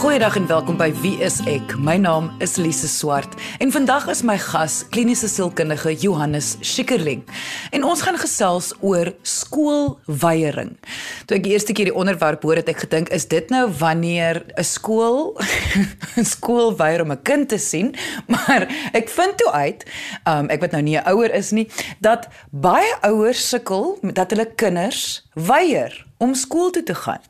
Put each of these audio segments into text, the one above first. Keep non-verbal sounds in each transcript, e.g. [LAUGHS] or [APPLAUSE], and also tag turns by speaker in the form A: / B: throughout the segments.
A: Goeiedag en welkom by Wie is ek? My naam is Lise Swart en vandag is my gas kliniese sielkundige Johannes Schikkerling. En ons gaan gesels oor skoolweiering. Toe ek die eerste keer die onderwerp hoor het ek gedink is dit nou wanneer 'n skool [LAUGHS] 'n skool weier om 'n kind te sien, maar ek vind toe uit, um, ek wat nou nie 'n ouer is nie, dat baie ouers sukkel dat hulle kinders weier om skool toe te gaan.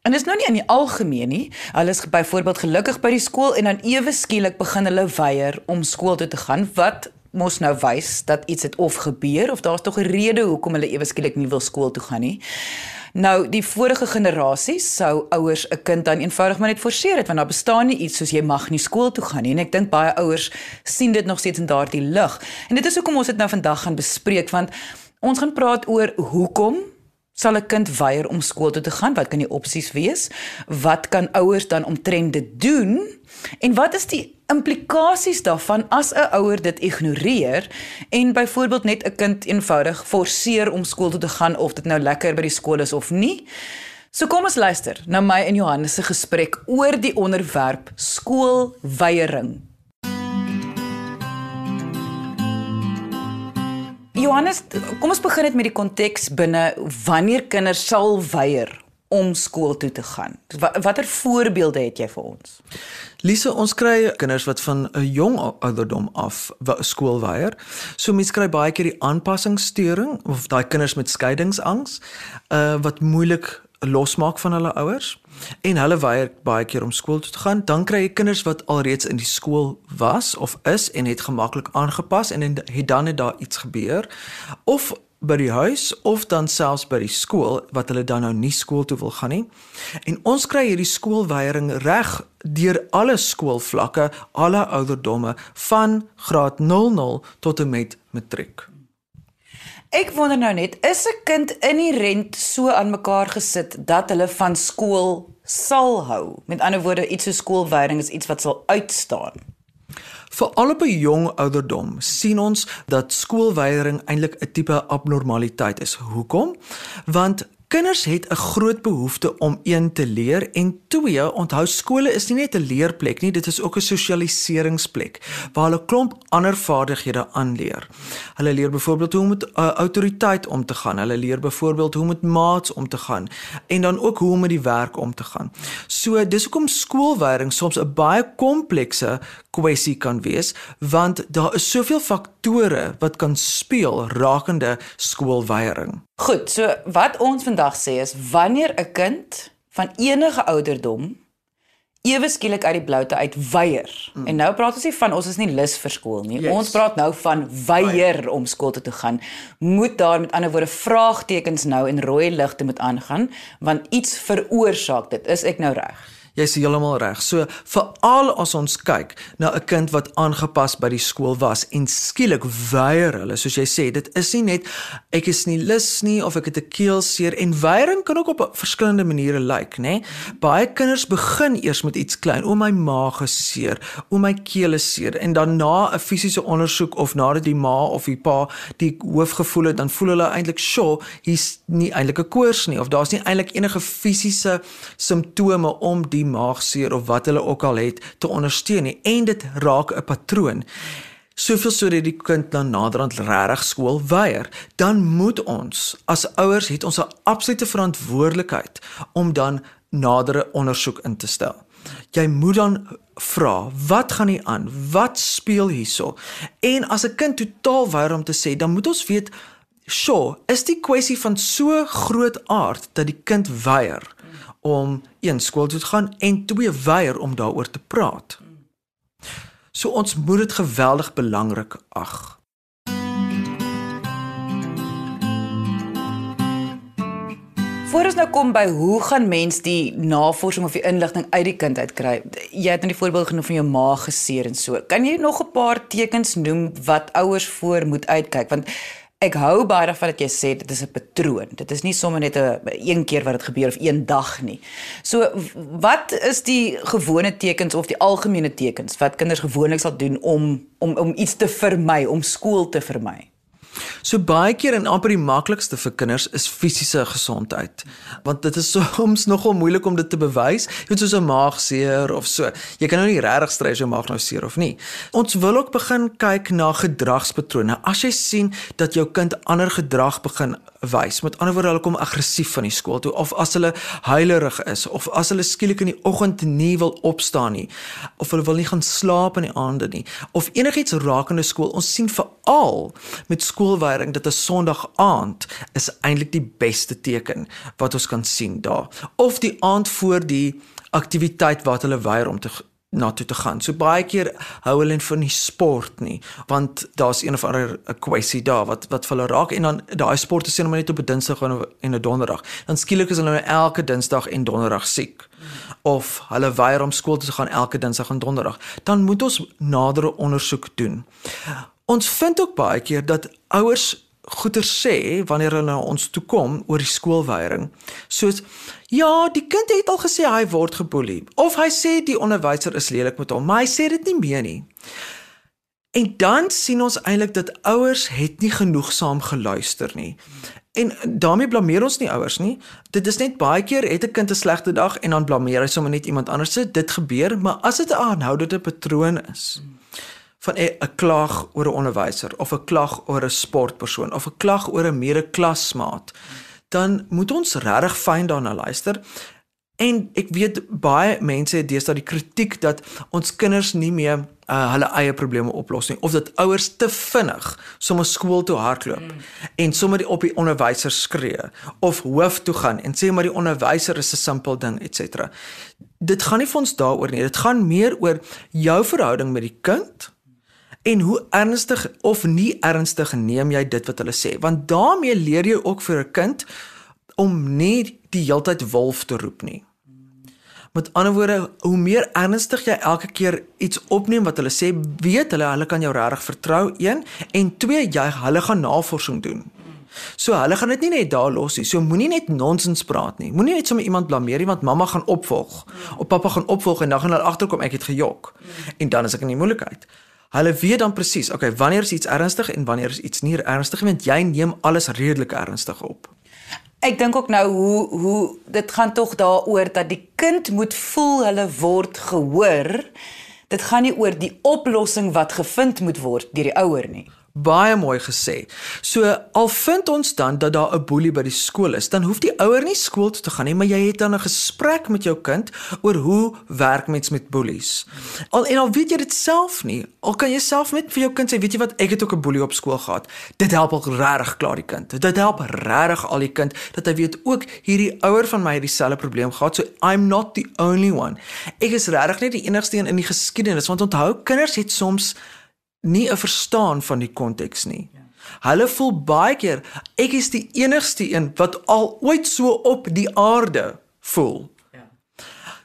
A: En dit is nou nie in die algemeen nie. Hulle is byvoorbeeld gelukkig by die skool en dan ewe skielik begin hulle weier om skool toe te gaan wat mos nou wys dat iets het of gebeur of daar's tog 'n rede hoekom hulle ewe skielik nie wil skool toe gaan nie. Nou die vorige generasies sou ouers 'n kind dan eenvoudig maar net forceer het want daar bestaan nie iets soos jy mag nie skool toe gaan nie en ek dink baie ouers sien dit nog steeds in daardie lig. En dit is hoekom ons dit nou vandag gaan bespreek want ons gaan praat oor hoekom sal 'n kind weier om skool toe te gaan? Wat kan die opsies wees? Wat kan ouers dan omtrent dit doen? En wat is die implikasies daarvan as 'n ouer dit ignoreer en byvoorbeeld net 'n kind eenvoudig forceer om skool toe te gaan of dit nou lekker by die skool is of nie? So kom ons luister na my en Johannes se gesprek oor die onderwerp skoolweiering. Johannes, kom ons begin net met die konteks binne wanneer kinders sal weier om skool toe te gaan. Watter voorbeelde het jy vir ons?
B: Lise, ons kry kinders wat van 'n jong ouderdom af skool weier. So mense kry baie keer die aanpassingsstoring of daai kinders met skeiingsangs, uh wat moeilik losmaak van hulle ouers en hulle weier baie keer om skool toe te gaan, dan kry jy kinders wat alreeds in die skool was of is en het gemaklik aangepas en het dan net daar iets gebeur of by die huis of dan selfs by die skool wat hulle dan nou nie skool toe wil gaan nie. En ons kry hierdie skoolweiering reg deur alle skoolvlakke, alle ouderdomme van graad 00 tot en met matriek.
A: Ek wonder nou net, is 'n kind inherënt so aan mekaar gesit dat hulle van skool sal hou? Met ander woorde, iets so skoolwyding is iets wat sal uitstaan.
B: Vir al op 'n jong ouderdom sien ons dat skoolwyding eintlik 'n tipe abnormaliteit is. Hoekom? Want Kinders het 'n groot behoefte om een te leer en twee, onthou skole is nie net 'n leerplek nie, dit is ook 'n sosialiseringsplek waar hulle klomp ander vaardighede aanleer. Hulle leer byvoorbeeld hoe om met uh, autoriteit om te gaan. Hulle leer byvoorbeeld hoe om met maats om te gaan en dan ook hoe om met die werk om te gaan. So dis hoekom skoolwyding soms 'n baie komplekse kwessie kan wees want daar is soveel faktore wat kan speel rakende skoolwyding.
A: Goed, so wat ons vandag sê is wanneer 'n kind van enige ouderdom ewe skielik uit die bloute uit weier. Mm. En nou praat ons nie van ons is nie lus vir skool nie. Yes. Ons praat nou van weier om skool toe te gaan. Moet daar met ander woorde vraagtekens nou en rooi ligte moet aangaan want iets veroorsaak dit. Is ek nou reg?
B: Jy's heeltemal reg. So veral as ons kyk na 'n kind wat aangepas by die skool was en skielik weier hulle, soos jy sê, dit is nie net ek is nie lus nie of ek het 'n keelseer en weiering kan ook op verskillende maniere lyk, nê? Baie kinders begin eers met iets klein, o my maag is seer, o my keel is seer en dan na 'n fisiese ondersoek of nadat die ma of die pa die hoofgevoel het, dan voel hulle eintlik, "Sjoe, hier's nie eintlik 'n koors nie of daar's nie eintlik enige fisiese simptome om die maagseer of wat hulle ook al het te ondersteun nie en dit raak 'n patroon. Soveel sodat die kind dan naderhand regtig skool weier, dan moet ons as ouers het ons 'n absolute verantwoordelikheid om dan nadere ondersoek in te stel. Jy moet dan vra, wat gaan hier aan? Wat speel hierso? En as 'n kind totaal weier om te sê, dan moet ons weet, "Sjoe, is die kwessie van so groot aard dat die kind weier?" Om een skool toe te gaan en twee weier om daaroor te praat. So ons moet dit geweldig belangrik ag.
A: Voor ons nou kom by hoe gaan mens die navorsing of die inligting uit die kind uitkry? Jy het nou die voorbeeld genoem van jou maag geseer en so. Kan jy nog 'n paar tekens noem wat ouers voor moet uitkyk? Want Ek hou baie daarvan dat jy sê dit is 'n patroon. Dit is nie sommer net 'n een keer wat dit gebeur of een dag nie. So wat is die gewone tekens of die algemene tekens wat kinders gewoonlik sal doen om om om iets te vermy, om skool te vermy?
B: So baie keer en amper die maklikste vir kinders is fisiese gesondheid. Want dit is [LAUGHS] soms nogal moeilik om dit te bewys. Jy weet soos 'n maagseer of so. Jy kan nou nie regtig stry as jou maag nou seer of nie. Ons wil ook begin kyk na gedragspatrone. As jy sien dat jou kind ander gedrag begin wys, met ander woorde hulle kom aggressief van die skool toe of as hulle huilerig is of as hulle skielik in die oggend nie wil opstaan nie of hulle wil nie gaan slaap in die aande nie of enigiets rakende skool. Ons sien veral met skoolweiering dat 'n Sondag aand is eintlik die beste teken wat ons kan sien daar. Of die aand voor die aktiwiteit wat hulle weier om te na toe te gaan. So baie keer hou hulle van die sport nie, want daar's een of ander 'n kwessie daar wat wat vir hulle raak en dan daai sien hulle net op 'n Dinsdag en 'n Donderdag. Dan skielik is hulle elke Dinsdag en Donderdag siek. Of hulle weier om skool toe te gaan elke Dinsdag en Donderdag. Dan moet ons nadere ondersoek doen. Ons vind ook baie keer dat ouers goeie sê wanneer hulle na ons toe kom oor die skoolweiering. Soos Ja, die kind het al gesê hy word geboelie of hy sê die onderwyser is lelik met hom, maar hy sê dit nie meer nie. En dan sien ons eintlik dat ouers het nie genoegsaam geluister nie. En daarmee blameer ons nie ouers nie. Dit is net baie keer het 'n kind 'n slegte dag en dan blameer hy sommer net iemand anders. Dit gebeur, maar as dit 'n aanhoudende patroon is van 'n klag oor 'n onderwyser of 'n klag oor 'n sportpersoon of 'n klag oor 'n mede-klasmaat, dan moet ons regtig fyn daarna luister. En ek weet baie mense het deesdae die kritiek dat ons kinders nie meer uh, hulle eie probleme oplos nie of dat ouers te vinnig sommer skool toe hardloop mm. en sommer op die onderwyser skree of hoof toe gaan en sê maar die onderwyser is 'n simpel ding ens. Dit gaan nie vir ons daaroor nie. Dit gaan meer oor jou verhouding met die kind en hoe ernstig of nie ernstig neem jy dit wat hulle sê want daarmee leer jy ook vir 'n kind om nie die heeltyd wolf te roep nie. Met ander woorde, hoe meer ernstig jy elke keer iets opneem wat hulle sê, weet hulle hulle kan jou regtig vertrou een en twee jy hulle gaan navorsing doen. So hulle gaan dit nie net daar los nie. So moenie net nonsens praat nie. Moenie net sommer iemand blameer nie want mamma gaan opvolg. Of pappa gaan opvolg en dan gaan hulle agterkom ek het gejok. En dan is ek in die moeilikheid. Hulle weet dan presies, okay, wanneer is iets ernstig en wanneer is iets nie ernstig want jy neem alles redelik ernstig op.
A: Ek dink ook nou hoe hoe dit gaan tog daaroor dat die kind moet voel hulle word gehoor. Dit gaan nie oor die oplossing wat gevind moet word deur die ouer nie.
B: Baie mooi gesê. So al vind ons dan dat daar 'n boelie by die skool is, dan hoef die ouer nie skool toe te gaan nie, maar jy het dan 'n gesprek met jou kind oor hoe werk mens met boelies. Al en al weet jy dit self nie, al kan jy self net vir jou kind sê, weet jy wat, ek het ook 'n boelie op skool gehad. Dit help ook regtig klaar die kind. Dit help regtig al die kind dat hy weet ook hierdie ouer van my het dieselfde probleem gehad, so I'm not the only one. Ek is regtig nie die enigste een in die geskiedenis want onthou kinders het soms nie 'n verstaan van die konteks nie. Hulle voel baie keer ek is die enigste een wat al ooit so op die aarde voel. Ja.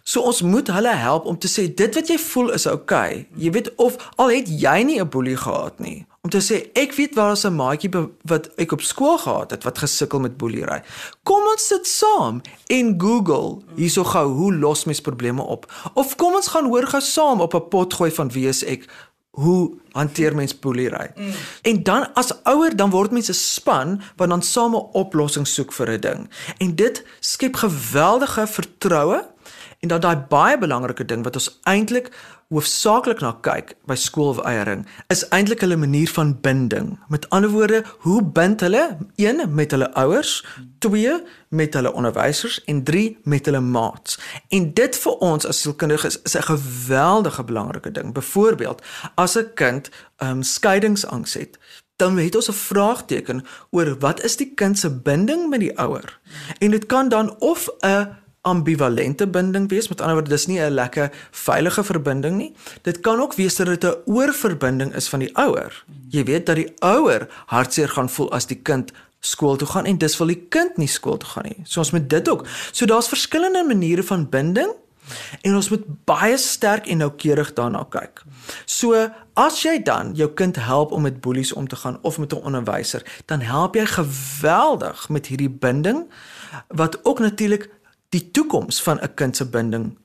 B: So ons moet hulle help om te sê dit wat jy voel is oukei. Okay. Jy weet of al het jy nie 'n boelie gehad nie. Om te sê ek weet waar is 'n maatjie wat ek op skool gehad het wat gesukkel met boeliery. Kom ons sit saam en Google hierso gou hoe los mens probleme op. Of kom ons gaan hoor gou saam op 'n pot gooi van wie is ek hoe hanteer mens poeliery? Mm. En dan as ouer dan word mense span wat dan same oplossings soek vir 'n ding. En dit skep geweldige vertroue en dan daai baie belangrike ding wat ons eintlik hoofsaaklik na kyk by skoolweiering is eintlik hulle manier van binding. Met ander woorde, hoe bind hulle een met hulle ouers, twee met hulle onderwysers en drie met hulle maats. En dit vir ons as sielkundiges is 'n geweldige belangrike ding. Byvoorbeeld, as 'n kind ehm um, skeiingsangs het, dan het ons 'n vraagteken oor wat is die kind se binding met die ouer? En dit kan dan of 'n ambivalente binding wees. Met ander woorde, dis nie 'n lekker veilige verbinding nie. Dit kan ook wees dat dit 'n oorverbinding is van die ouer. Jy weet dat die ouer hartseer gaan voel as die kind skool toe gaan en dis wil die kind nie skool toe gaan nie. So ons moet dit ook. So daar's verskillende maniere van binding en ons moet baie sterk en noukeurig daarna kyk. So as jy dan jou kind help om met boelies om te gaan of met 'n onderwyser, dan help jy geweldig met hierdie binding wat ook natuurlik die toekoms van 'n kind se binding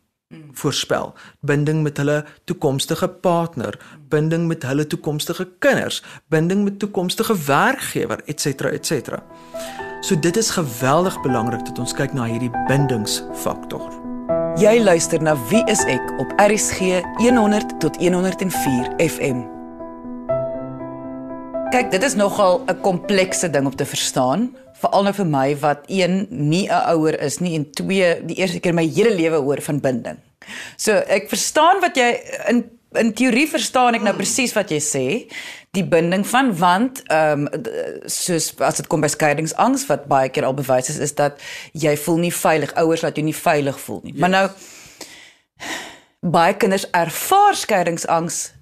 B: voorspel, binding met hulle toekomstige partner, binding met hulle toekomstige kinders, binding met toekomstige werkgewer, ens. ens. So dit is geweldig belangrik dat ons kyk na hierdie bindingsfaktor.
A: Jy luister na Wie is ek op RSG 100 tot 104 FM. Kyk, dit is nogal 'n komplekse ding om te verstaan, veral nou vir my wat een nie 'n ouer is nie en twee die eerste keer my hele lewe hoor van binding. So ek verstaan wat jy in in teorie verstaan ek nou presies wat jy sê, die binding van want ehm um, soos as dit kom by skeidingsangs wat baie keer al bewys is is dat jy voel nie veilig, ouers laat jou nie veilig voel nie. Ja. Maar nou baie kinders ervaar skeidingsangs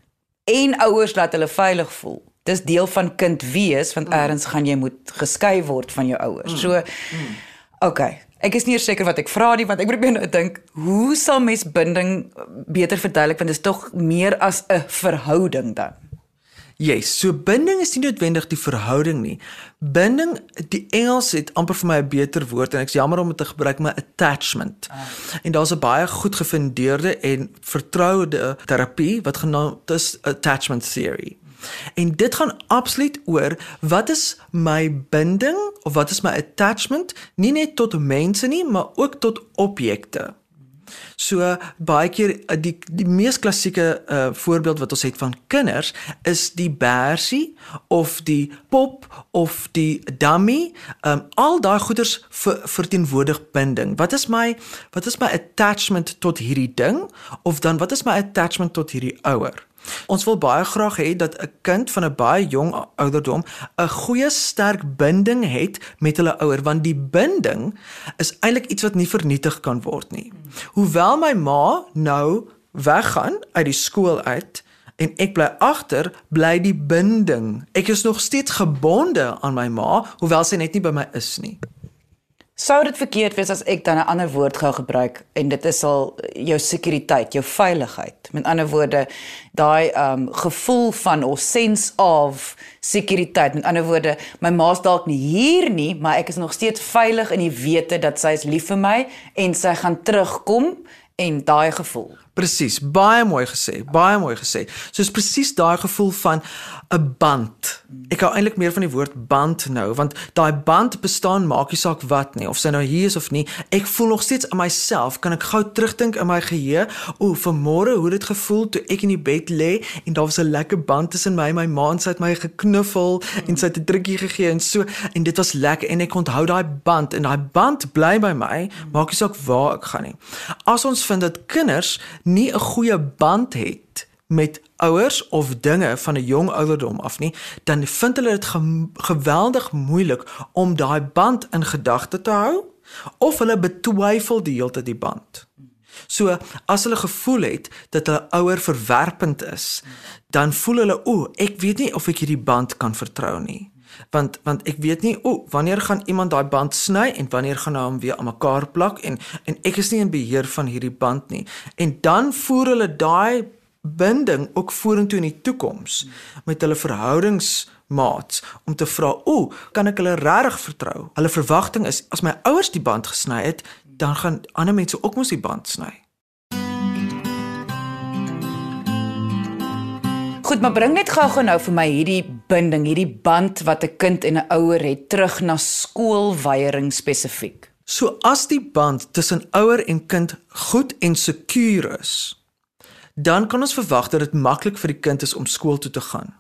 A: en ouers laat hulle veilig voel. Dis deel van kind wees want mm. eers gaan jy moet geskei word van jou ouers. Mm. So mm. okay, Ek is nie seker wat ek vra nie want ek probeer nou dink hoe sal mens binding beter verduidelik want dit is tog meer as 'n verhouding dan.
B: Yes, so binding is nie noodwendig die verhouding nie. Binding, die Engels het amper vir my 'n beter woord en ek's jammer om dit te gebruik, maar attachment. Ah. En daar's 'n baie goed gefundeerde en vertroude terapie wat genaamd is attachment theory. En dit gaan absoluut oor wat is my binding of wat is my attachment nie net tot mense nie, maar ook tot objekte. So baie keer eh, die die mees klassieke uh, voorbeeld wat ons het van kinders is die bersie of die pop of die dummy. Um, al daai goeders ver, verteenwoordig binding. Wat is my wat is my attachment tot hierdie ding of dan wat is my attachment tot hierdie ouer? Ons wil baie graag hê dat 'n kind van 'n baie jong ouderdom 'n goeie sterk binding het met hulle ouer want die binding is eintlik iets wat nie vernietig kan word nie. Hoewel my ma nou weggaan uit die skool uit en ek bly agter, bly die binding. Ek is nog steeds gebonde aan my ma hoewel sy net nie by my is nie.
A: Sou dit verkeerd wees as ek dan 'n ander woord gou gebruik en dit is al jou sekuriteit, jou veiligheid. Met ander woorde, daai um gevoel van of sense of sekuriteit. Met ander woorde, my ma's dalk nie hier nie, maar ek is nog steeds veilig in die wete dat sy is lief vir my en sy gaan terugkom en daai gevoel.
B: Presies, baie mooi gesê, baie mooi gesê. Soos presies daai gevoel van 'n band. Ek hou eintlik meer van die woord band nou, want daai band bestaan maak nie saak wat nie, of sy nou hier is of nie. Ek voel nog steeds in myself, kan ek gou terugdink in my geheue, o, vanmôre hoe dit gevoel toe ek in die bed lê en daar was 'n lekker band tussen my en my ma sy het my geknuffel en sy het 'n drukkie gegee en so en dit was lekker en ek onthou daai band en daai band bly by my, maak nie saak waar ek gaan nie. As ons vind dat kinders nie 'n goeie band het met ouers of dinge van 'n jong ouderdom af nie, dan vind hulle dit ge geweldig moeilik om daai band in gedagte te hou of hulle betwyfel die hele tyd die band. So as hulle gevoel het dat hulle ouer verwerpend is, dan voel hulle o, ek weet nie of ek hierdie band kan vertrou nie want want ek weet nie o wanneer gaan iemand daai band sny en wanneer gaan hy hom weer aan mekaar plak en en ek is nie in beheer van hierdie band nie en dan voer hulle daai binding ook vorentoe in die toekoms met hulle verhoudingsmaats om te vra o kan ek hulle regtig vertrou hulle verwagting is as my ouers die band gesny het dan gaan ander mense ook mos die band sny
A: Goed, maar bring net gou-gou nou vir my hierdie binding, hierdie band wat 'n kind en 'n ouer het terug na skoolweiering spesifiek.
B: So as die band tussen ouer en kind goed en sekuur is, dan kan ons verwag dat dit maklik vir die kind is om skool toe te gaan.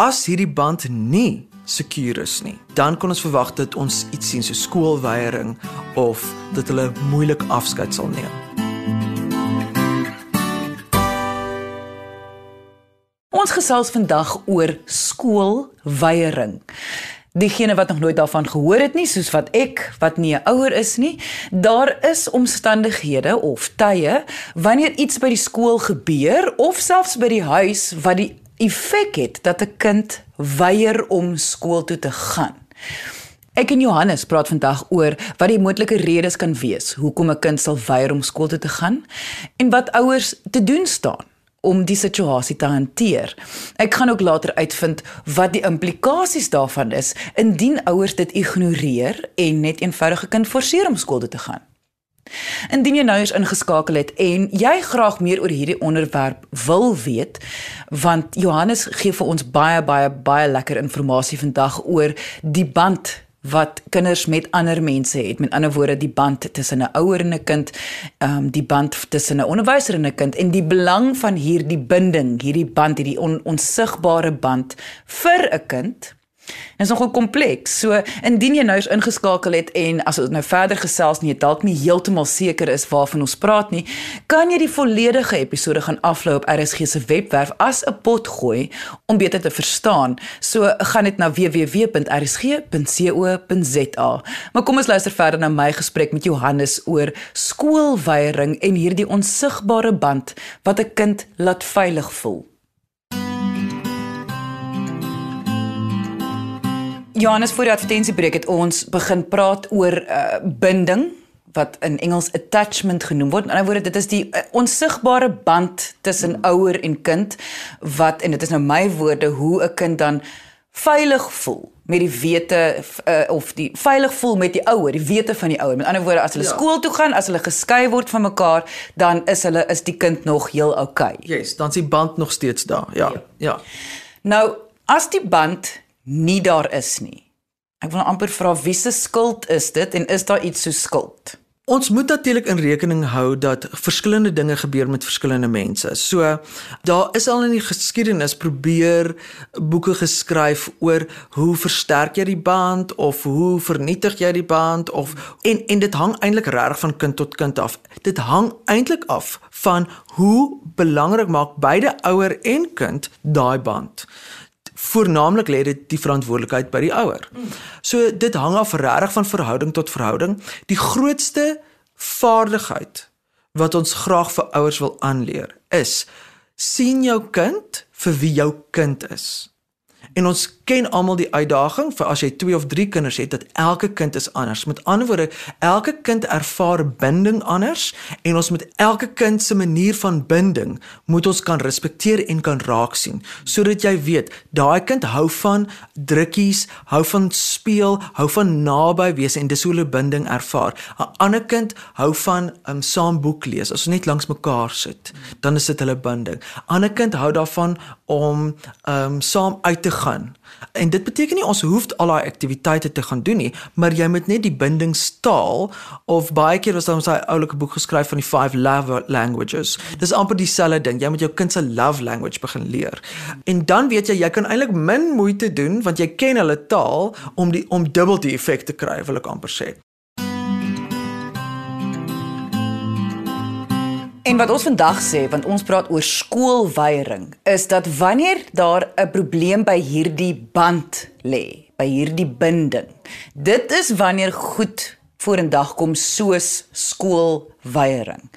B: As hierdie band nie sekuur is nie, dan kan ons verwag dat ons iets sien so skoolweiering of dat hulle moeilik afskeid sal neem.
A: Ons gesels vandag oor skoolweiering. Diegene wat nog nooit daarvan gehoor het nie, soos wat ek wat nie 'n ouer is nie, daar is omstandighede of tye wanneer iets by die skool gebeur of selfs by die huis wat die effek het dat 'n kind weier om skool toe te gaan. Ek en Johannes praat vandag oor wat die moontlike redes kan wees hoekom 'n kind sal weier om skool toe te gaan en wat ouers te doen staan om die situasie te hanteer. Ek gaan ook later uitvind wat die implikasies daarvan is indien ouers dit ignoreer en net eenvoudige kind forceer om skool toe te gaan. Indien jy nou eens ingeskakel het en jy graag meer oor hierdie onderwerp wil weet, want Johannes gee vir ons baie baie baie lekker inligting vandag oor die band wat kinders met ander mense het. Met ander woorde, die band tussen 'n ouer en 'n kind, ehm um, die band tussen 'n onderwyser en 'n kind en die belang van hierdie binding, hierdie band, hierdie on, onsigbare band vir 'n kind Dit is nogal kompleks. So indien jy nou eens ingeskakel het en as ons nou verder gesels nie, dalk nie heeltemal seker is waarvan ons praat nie, kan jy die volledige episode gaan aflaai op RSG se webwerf as 'n pot gooi om beter te verstaan. So gaan net na www.rsg.co.za. Maar kom ons luister verder na my gesprek met Johannes oor skoolweiering en hierdie onsigbare band wat 'n kind laat veilig voel. Johannes voor die advertensiebreek het ons begin praat oor uh, binding wat in Engels attachment genoem word. In ander woorde, dit is die uh, onsigbare band tussen ouer en kind wat en dit is nou my woorde hoe 'n kind dan veilig voel met die wete uh, of die veilig voel met die ouer, die wete van die ouer. Met ander woorde, as hulle ja. skool toe gaan, as hulle geskei word van mekaar, dan is hulle is die kind nog heel oukei.
B: Okay. Yes, dan is die band nog steeds daar. Ja. Ja. ja.
A: Nou, as die band nie daar is nie. Ek wil amper vra wie se skuld is dit en is daar iets so skuld?
B: Ons moet natuurlik in rekening hou dat verskillende dinge gebeur met verskillende mense. So daar is al in die geskiedenis probeer boeke geskryf oor hoe versterk jy die band of hoe vernietig jy die band of en en dit hang eintlik reg van kind tot kind af. Dit hang eintlik af van hoe belangrik maak beide ouer en kind daai band voornamlik lê dit die verantwoordelikheid by die ouer. So dit hang af regtig van verhouding tot verhouding. Die grootste vaardigheid wat ons graag vir ouers wil aanleer is sien jou kind vir wie jou kind is. En ons ken almal die uitdaging vir as jy 2 of 3 kinders het dat elke kind is anders. Met ander woorde, elke kind ervaar binding anders en ons met elke kind se manier van binding moet ons kan respekteer en kan raak sien sodat jy weet daai kind hou van drukkies, hou van speel, hou van naby wees en dis hoe hulle binding ervaar. 'n Ander kind hou van um, saam boek lees. As ons net langs mekaar sit, dan is dit hulle binding. 'n Ander kind hou daarvan om um, saam uit te gaan. En dit beteken nie ons hoef al daai aktiwiteite te gaan doen nie, maar jy moet net die bindingstaal of baie keer was daar 'n oulike boek geskryf van die five love languages. Dis amper dieselfde ding. Jy moet jou kind se love language begin leer. En dan weet jy jy kan eintlik min moeite doen want jy ken hulle taal om die om dubbel die effek te kry, wil ek amper sê.
A: En wat ons vandag sê, want ons praat oor skoolweiering, is dat wanneer daar 'n probleem by hierdie band lê, by hierdie binding, dit is wanneer goed vorendag kom soos skoolweiering.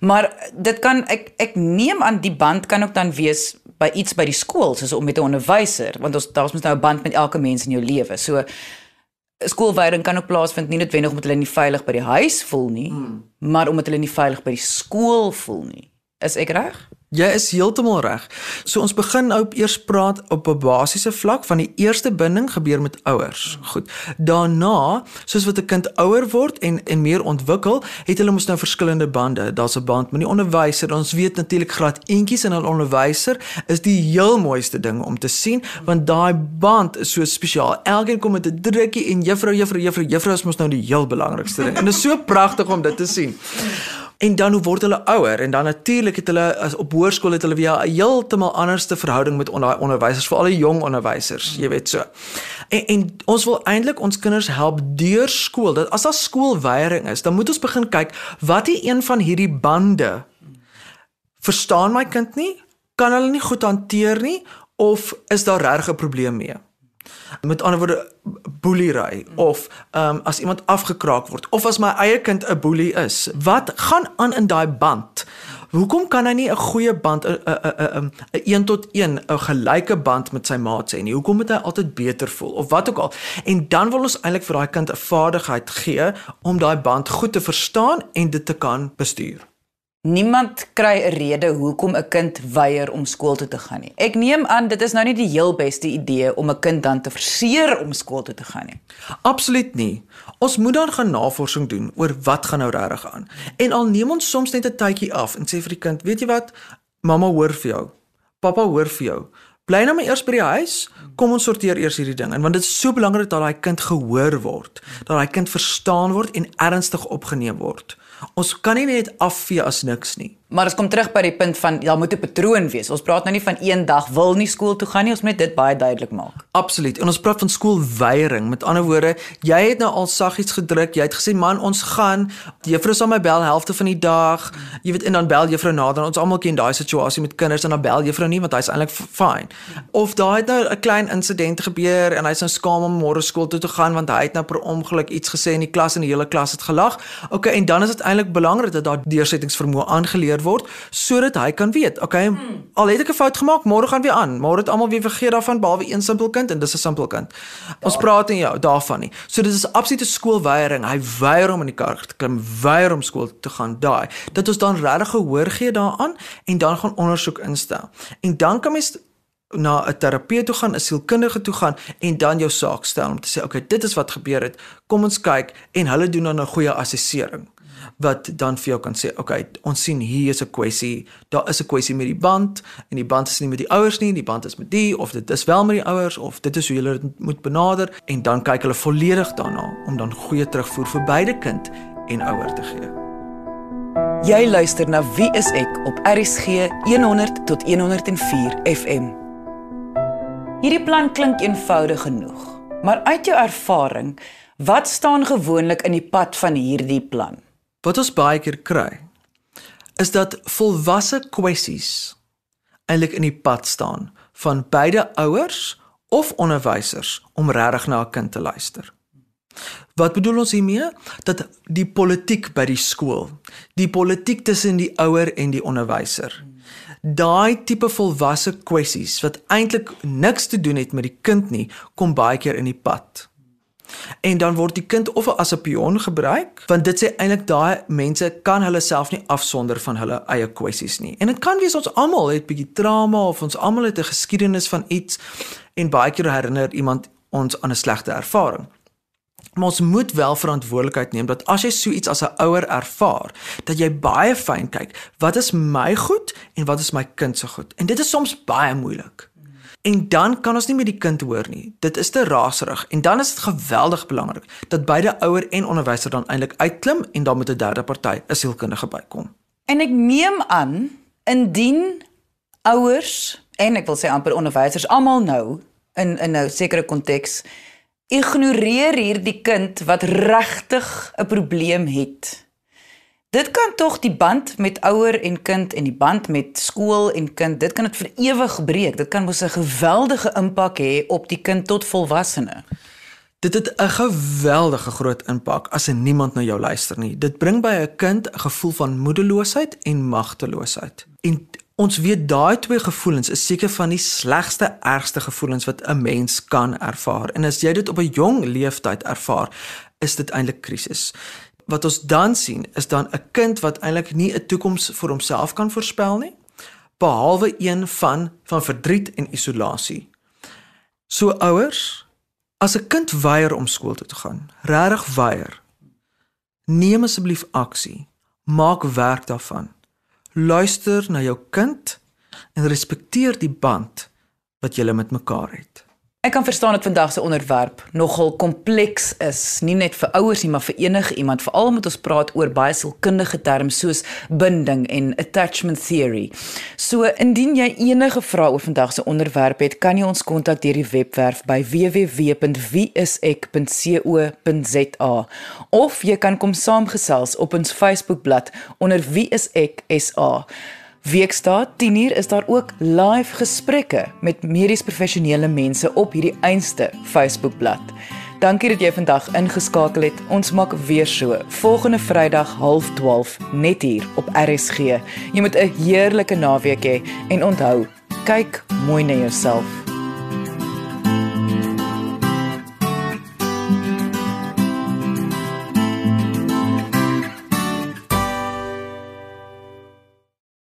A: Maar dit kan ek ek neem aan die band kan ook dan wees by iets by die skool, soos om met 'n onderwyser, want ons daar's mos nou 'n band met elke mens in jou lewe. So skoolwyding kan ook plaasvind nie noodwendig omdat hulle nie veilig by die huis voel nie, hmm. maar omdat hulle nie veilig by die skool voel nie. Is ek reg?
B: Jy is heeltemal reg. So ons begin nou eers praat op 'n basiese vlak van die eerste binding gebeur met ouers. Goed. Daarna, soos wat 'n kind ouer word en en meer ontwikkel, het hulle mos nou verskillende bande. Daar's 'n band met die onderwyser. Ons weet natuurlik graad eentjies en 'n onderwyser is die heel mooiste ding om te sien want daai band is so spesiaal. Elkeen kom met 'n drukkie en juffrou, juffrou, juffrou, juffrou is mos nou die heel belangrikste ding. En dit is so pragtig om dit te sien. En dan hoe word hulle ouer en dan natuurlik het hulle as op hoërskool het hulle weer 'n heeltemal anderste verhouding met onder, onderwysers, veral die jong onderwysers, jy weet so. En, en ons wil eintlik ons kinders help deur skool. Dat as daar skoolweiering is, dan moet ons begin kyk wat is een van hierdie bande verstaan my kind nie? Kan hulle nie goed hanteer nie of is daar regtig 'n probleem mee? Met ander woorde boelery of ehm um, as iemand afgekraak word of as my eie kind 'n boelie is. Wat gaan aan in daai band? Hoekom kan hy nie 'n goeie band 'n 'n 'n 1 tot 1 'n gelyke band met sy maats hê nie? Hoekom moet hy altyd beter voel of wat ook al? En dan wil ons eintlik vir daai kind 'n vaardigheid gee om daai band goed te verstaan en dit te kan bestuur.
A: Niemand kry 'n rede hoekom 'n kind weier om skool toe te gaan nie. Ek neem aan dit is nou nie die heel beste idee om 'n kind dan te verseer om skool toe te gaan nie.
B: Absoluut nie. Ons moet dan gaan navorsing doen oor wat gaan nou regtig aan. En al neem ons soms net 'n tydjie af en sê vir die kind, weet jy wat? Mamma hoor vir jou. Pappa hoor vir jou. Bly nou maar eers by die huis. Kom ons sorteer eers hierdie ding. En want dit is so belangrik dat daai kind gehoor word, dat daai kind verstaan word en ernstig opgeneem word. Ons kan nie net afvee as niks nie.
A: Maar ons kom terug by die punt van daar moet 'n patroon wees. Ons praat nou nie van een dag wil nie skool toe gaan nie, ons moet dit baie duidelik maak.
B: Absoluut. En ons praat van skoolweiering. Met ander woorde, jy het nou al saggies gedruk. Jy het gesê, "Man, ons gaan. Juffrou sal my bel helfte van die dag." Jy weet, en dan bel juffrou nader. Ons almal ken daai situasie met kinders en dan bel juffrou nie want hy's eintlik fine. Of daar het nou 'n klein insident gebeur en hy's nou skaam om môre skool toe te gaan want hy het nou per ongeluk iets gesê in die klas en die hele klas het gelag. Okay, en dan is dit eintlik belangrik dat daar deursettingsvermoë aangeleer word sodat hy kan weet, okay, al het ek 'n fout gemaak, môre gaan weer aan. Môre het almal weer vergeet daarvan behalwe een simpel kind en dis 'n simpel kind. Ons praat nie jou daarvan nie. So dit is absolute skoolweiering. Hy weier om in die kar te klim, weier om skool te gaan daai. Dat ons dan regtig gehoor gee daaraan en dan gaan ondersoek instel. En dan kan mens na 'n terapeut toe gaan, 'n sielkundige toe gaan en dan jou saak stel om te sê, okay, dit is wat gebeur het. Kom ons kyk en hulle doen dan 'n goeie assessering wat dan vir jou kan sê, okay, ons sien hier is 'n kwessie, daar is 'n kwessie met die band en die band is nie met die ouers nie, die band is met die of dit is wel met die ouers of dit is hoe jy dit moet benader en dan kyk hulle volledig daarna om dan goeie terugvoer vir beide kind en ouer te gee.
A: Jy luister na Wie is ek op RSG 100 tot 104 FM. Hierdie plan klink eenvoudig genoeg, maar uit jou ervaring, wat staan gewoonlik in die pad van hierdie plan?
B: Wat ons baie keer kry is dat volwasse kwessies eintlik in die pad staan van beide ouers of onderwysers om regtig na 'n kind te luister. Wat bedoel ons hiermee? Dat die politiek by die skool, die politiek tussen die ouer en die onderwyser, daai tipe volwasse kwessies wat eintlik niks te doen het met die kind nie, kom baie keer in die pad. En dan word die kind of as 'n pion gebruik, want dit sê eintlik daai mense kan hulle self nie afsonder van hulle eie kwessies nie. En dit kan wees ons almal het bietjie trauma of ons almal het 'n geskiedenis van iets en baie keer herinner iemand ons aan 'n slegte ervaring. Maar ons moet wel verantwoordelikheid neem dat as jy so iets as 'n ouer ervaar, dat jy baie fyn kyk, wat is my goed en wat is my kind se goed? En dit is soms baie moeilik. En dan kan ons nie met die kind hoor nie. Dit is te raserig en dan is dit geweldig belangrik dat beide ouer en onderwyser dan eintlik uitklim en dan met 'n derde party, 'n sielkundige bykom.
A: En ek neem aan indien ouers en ek wil sê amper onderwysers almal nou in in 'n sekere konteks ignoreer hierdie kind wat regtig 'n probleem het Dit kan tog die band met ouer en kind en die band met skool en kind, dit kan dit vir ewig breek. Dit kan mos 'n geweldige impak hê op die kind tot volwassene.
B: Dit het 'n geweldige groot impak as niemand na jou luister nie. Dit bring by 'n kind 'n gevoel van moedeloosheid en magteloosheid. En ons weet daai twee gevoelens is seker van die slegste, ergste gevoelens wat 'n mens kan ervaar. En as jy dit op 'n jong leeftyd ervaar, is dit eintlik krisis wat ons dan sien is dan 'n kind wat eintlik nie 'n toekoms vir homself kan voorspel nie behalwe een van van verdriet en isolasie. So ouers, as 'n kind weier om skool toe te gaan, regtig weier, neem asseblief aksie. Maak werk daarvan. Luister na jou kind en respekteer die band wat julle met mekaar het.
A: Ek kan verstaan dat vandag se onderwerp nogal kompleks is, nie net vir ouers nie, maar vir enige iemand, veral moet ons praat oor baie sielkundige terme soos binding en attachment theory. So indien jy enige vrae oor vandag se onderwerp het, kan jy ons kontak deur die webwerf by www.wieisek.co.za of jy kan kom saamgesels op ons Facebookblad onder wieiseksa. Weekstaat 10uur is daar ook live gesprekke met medies professionele mense op hierdie einste Facebookblad. Dankie dat jy vandag ingeskakel het. Ons maak weer so volgende Vrydag 12:30 net hier op RSG. Jy moet 'n heerlike naweek hê en onthou, kyk mooi na jouself.